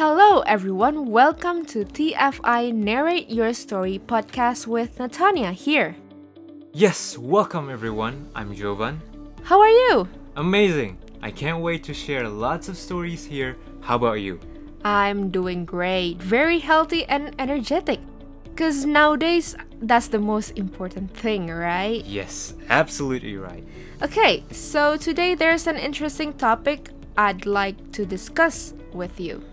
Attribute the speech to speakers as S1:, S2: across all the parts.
S1: Hello, everyone. Welcome to TFI Narrate Your Story podcast with Natania here.
S2: Yes, welcome everyone. I'm Jovan.
S1: How are you?
S2: Amazing. I can't wait to share lots of stories here. How about you?
S1: I'm doing great, very healthy and energetic. Because nowadays, that's the most important thing, right?
S2: Yes, absolutely right.
S1: Okay, so today there's an interesting topic I'd like to discuss with you.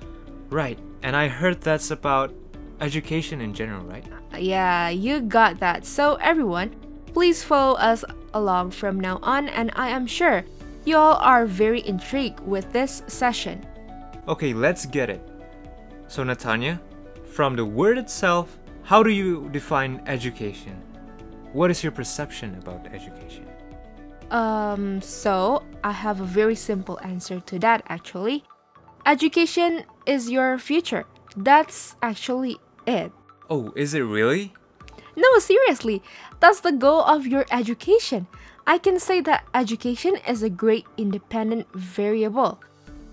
S2: Right, and I heard that's about education in general, right?
S1: Yeah, you got that. So, everyone, please follow us along from now on, and I am sure you all are very intrigued with this session.
S2: Okay, let's get it. So, Natania, from the word itself, how do you define education? What is your perception about education?
S1: Um, so I have a very simple answer to that actually. Education is your future. That's actually it.
S2: Oh, is it really?
S1: No, seriously, that's the goal of your education. I can say that education is a great independent variable.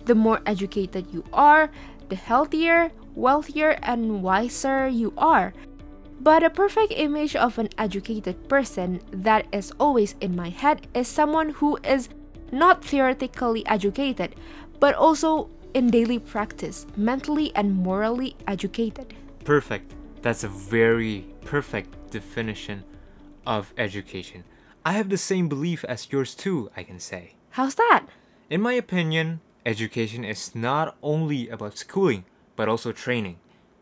S1: The more educated you are, the healthier, wealthier, and wiser you are. But a perfect image of an educated person that is always in my head is someone who is not theoretically educated, but also in daily practice, mentally and morally educated.
S2: Perfect. That's a very perfect definition of education. I have the same belief as yours too, I can say.
S1: How's that?
S2: In my opinion, education is not only about schooling, but also training,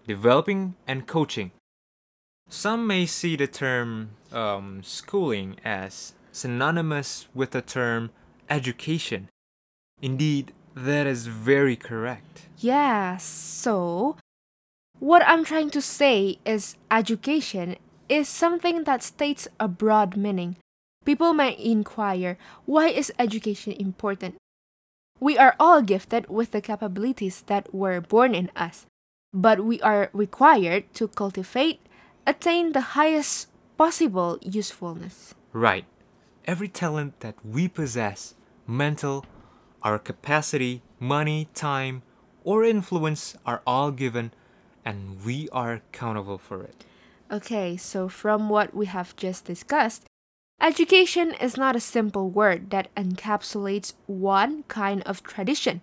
S2: developing, and coaching. Some may see the term um, schooling as synonymous with the term education. Indeed, that is very correct.
S1: Yeah, so what I'm trying to say is education is something that states a broad meaning. People might inquire, why is education important? We are all gifted with the capabilities that were born in us, but we are required to cultivate, attain the highest possible usefulness.
S2: Right. Every talent that we possess, mental, our capacity, money, time, or influence are all given and we are accountable for it.
S1: Okay, so from what we have just discussed, education is not a simple word that encapsulates one kind of tradition,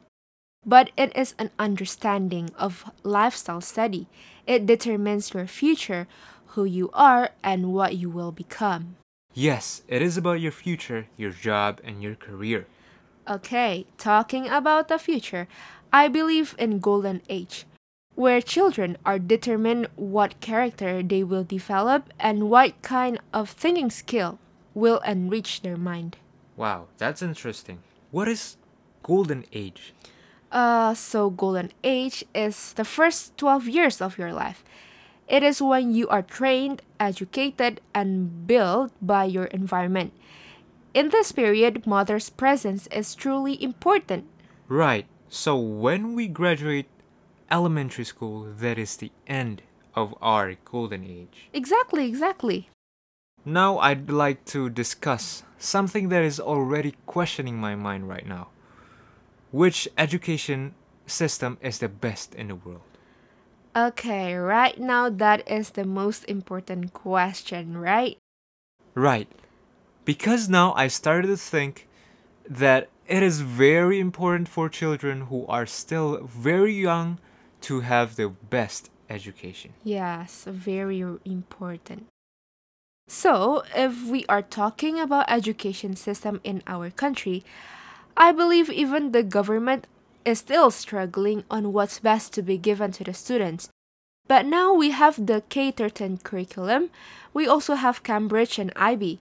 S1: but it is an understanding of lifestyle study. It determines your future, who you are, and what you will become.
S2: Yes, it is about your future, your job, and your career.
S1: Okay, talking about the future, I believe in golden age, where children are determined what character they will develop and what kind of thinking skill will enrich their mind.
S2: Wow, that's interesting. What is golden age?
S1: Uh, so golden age is the first 12 years of your life. It is when you are trained, educated, and built by your environment. In this period, mother's presence is truly important.
S2: Right. So when we graduate elementary school, that is the end of our golden age.
S1: Exactly, exactly.
S2: Now I'd like to discuss something that is already questioning my mind right now. Which education system is the best in the world?
S1: Okay, right now that is the most important question, right?
S2: Right. Because now I started to think that it is very important for children who are still very young to have the best education.
S1: Yes, very important. So, if we are talking about education system in our country, I believe even the government is still struggling on what's best to be given to the students. But now we have the K13 curriculum. We also have Cambridge and IB.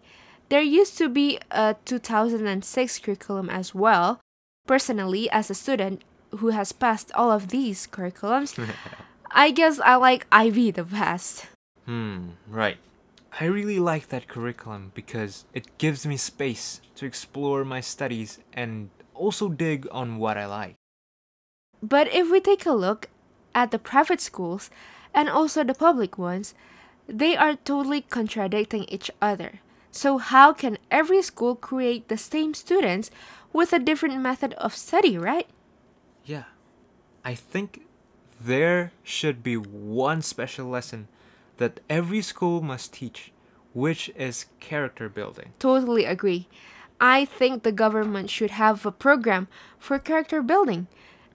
S1: There used to be a 2006 curriculum as well. Personally, as a student who has passed all of these curriculums, I guess I like IB the best.
S2: Hmm, right. I really like that curriculum because it gives me space to explore my studies and also dig on what I like.
S1: But if we take a look at the private schools and also the public ones, they are totally contradicting each other. So, how can every school create the same students with a different method of study, right?
S2: Yeah. I think there should be one special lesson that every school must teach, which is character building.
S1: Totally agree. I think the government should have a program for character building.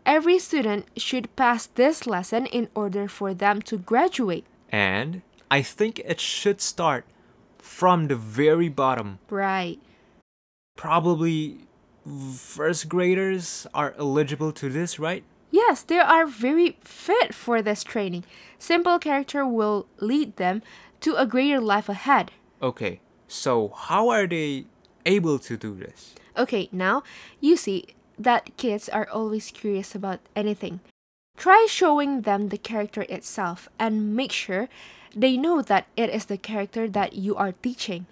S1: Every student should pass this lesson in order for them to graduate.
S2: And I think it should start from the very bottom.
S1: Right.
S2: Probably first graders are eligible to this, right?
S1: Yes, they are very fit for this training. Simple character will lead them to a greater life ahead.
S2: Okay, so how are they able to do this?
S1: Okay, now you see that kids are always curious about anything. Try showing them the character itself and make sure they know that it is the character that you are teaching.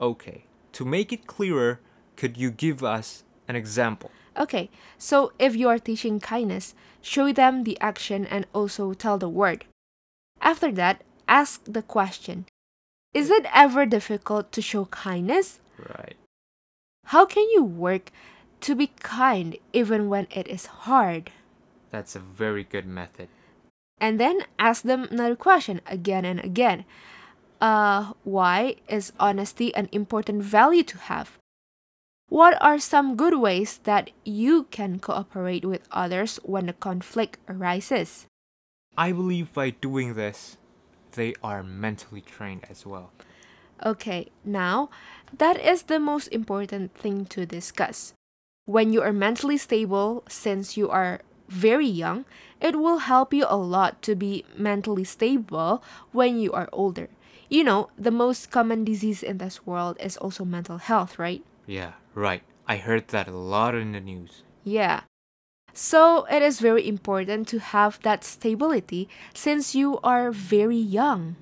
S2: Okay, to make it clearer, could you give us an example?
S1: Okay, so if you are teaching kindness, show them the action and also tell the word. After that, ask the question Is it ever difficult to show kindness?
S2: Right.
S1: How can you work to be kind even when it is hard?
S2: That's a very good method.
S1: And then ask them another question again and again. Uh, why is honesty an important value to have? What are some good ways that you can cooperate with others when a conflict arises?
S2: I believe by doing this, they are mentally trained as well.
S1: Okay, now that is the most important thing to discuss. When you are mentally stable, since you are very young, it will help you a lot to be mentally stable when you are older. You know, the most common disease in this world is also mental health, right?
S2: Yeah, right. I heard that a lot in the news.
S1: Yeah. So it is very important to have that stability since you are very young.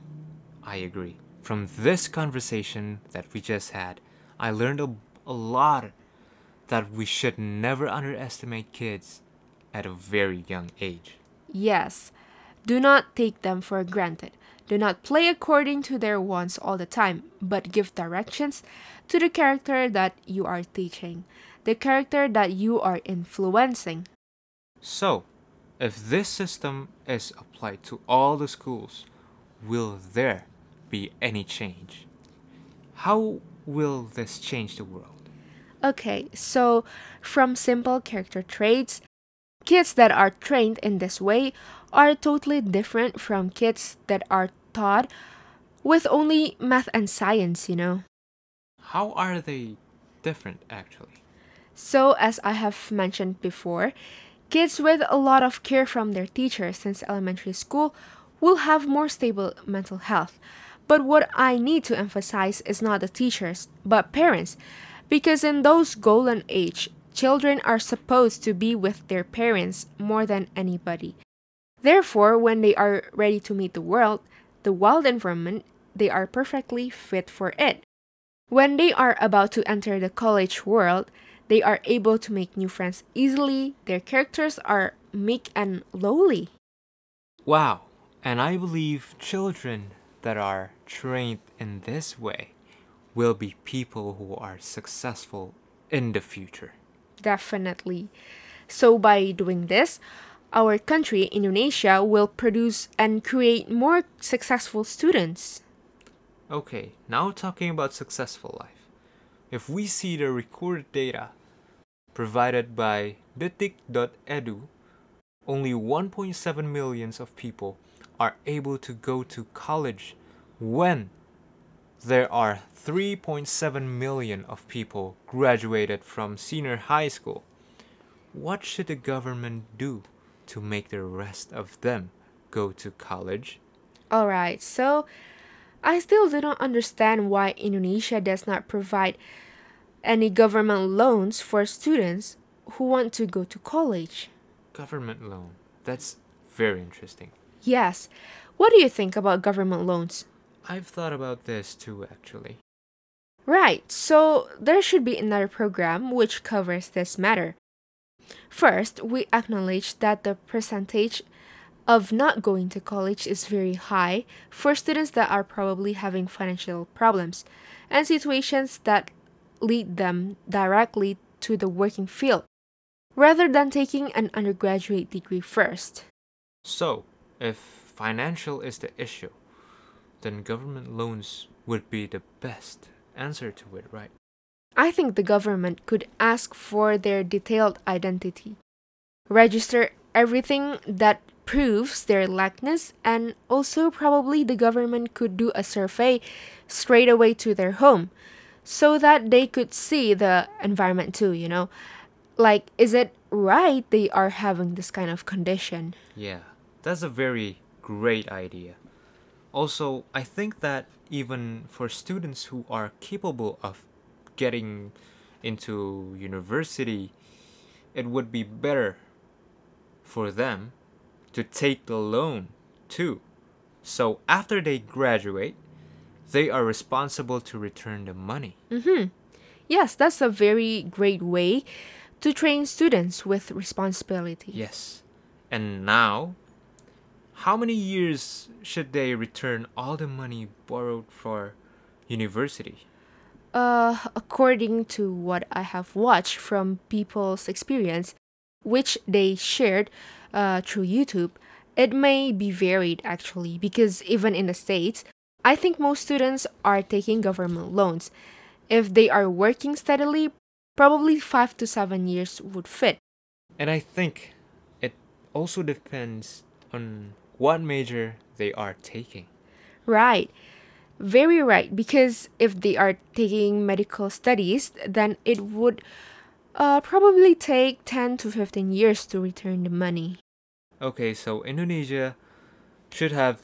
S2: I agree. From this conversation that we just had, I learned a, a lot that we should never underestimate kids at a very young age.
S1: Yes. Do not take them for granted. Do not play according to their wants all the time, but give directions to the character that you are teaching, the character that you are influencing.
S2: So, if this system is applied to all the schools, will there be any change? How will this change the world?
S1: Okay, so from simple character traits, kids that are trained in this way are totally different from kids that are taught with only math and science, you know.
S2: How are they different actually?
S1: So, as I have mentioned before, kids with a lot of care from their teachers since elementary school will have more stable mental health. But what I need to emphasize is not the teachers, but parents, because in those golden age, children are supposed to be with their parents more than anybody. Therefore, when they are ready to meet the world, the wild environment, they are perfectly fit for it. When they are about to enter the college world, they are able to make new friends easily. Their characters are meek and lowly.
S2: Wow, and I believe children that are trained in this way will be people who are successful in the future.
S1: Definitely. So, by doing this, our country, Indonesia, will produce and create more successful students.
S2: Okay, now talking about successful life. If we see the recorded data provided by detik.edu, only 1.7 millions of people are able to go to college when there are 3.7 million of people graduated from senior high school. What should the government do to make the rest of them go to college?
S1: Alright, so I still do not understand why Indonesia does not provide any government loans for students who want to go to college.
S2: Government loan. That's very interesting.
S1: Yes. What do you think about government loans?
S2: I've thought about this too, actually.
S1: Right, so there should be another program which covers this matter. First, we acknowledge that the percentage of not going to college is very high for students that are probably having financial problems and situations that lead them directly to the working field rather than taking an undergraduate degree first.
S2: So, if financial is the issue, then government loans would be the best answer to it, right?
S1: I think the government could ask for their detailed identity, register everything that proves their likeness, and also probably the government could do a survey straight away to their home so that they could see the environment too, you know? Like, is it right they are having this kind of condition?
S2: Yeah, that's a very great idea. Also, I think that even for students who are capable of getting into university, it would be better for them to take the loan too. So after they graduate, they are responsible to return the money.
S1: Mm-hmm. Yes, that's a very great way to train students with responsibility.
S2: Yes. And now, how many years should they return all the money borrowed for university?
S1: Uh, according to what I have watched from people's experience, which they shared uh, through YouTube, it may be varied actually because even in the States, I think most students are taking government loans. If they are working steadily, probably five to seven years would fit.
S2: And I think it also depends on what major they are taking.
S1: Right. Very right. Because if they are taking medical studies, then it would uh, probably take 10 to 15 years to return the money.
S2: Okay, so Indonesia should have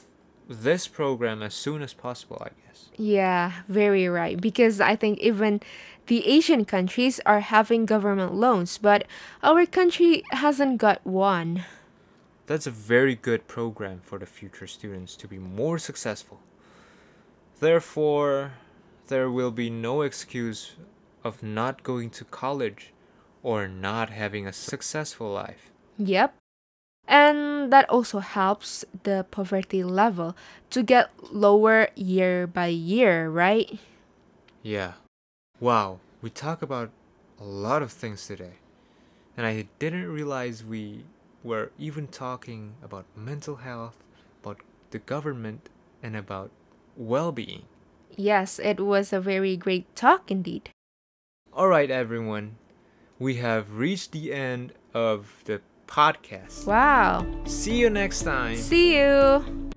S2: this program as soon as possible, I guess.
S1: Yeah, very right. Because I think even the Asian countries are having government loans, but our country hasn't got one.
S2: That's a very good program for the future students to be more successful. Therefore, there will be no excuse of not going to college or not having a successful life.
S1: Yep. And that also helps the poverty level to get lower year by year, right?
S2: Yeah. Wow, we talk about a lot of things today. And I didn't realize we were even talking about mental health, about the government, and about well being.
S1: Yes, it was a very great talk indeed.
S2: Alright, everyone. We have reached the end of the podcast.
S1: Wow.
S2: See you next time.
S1: See you.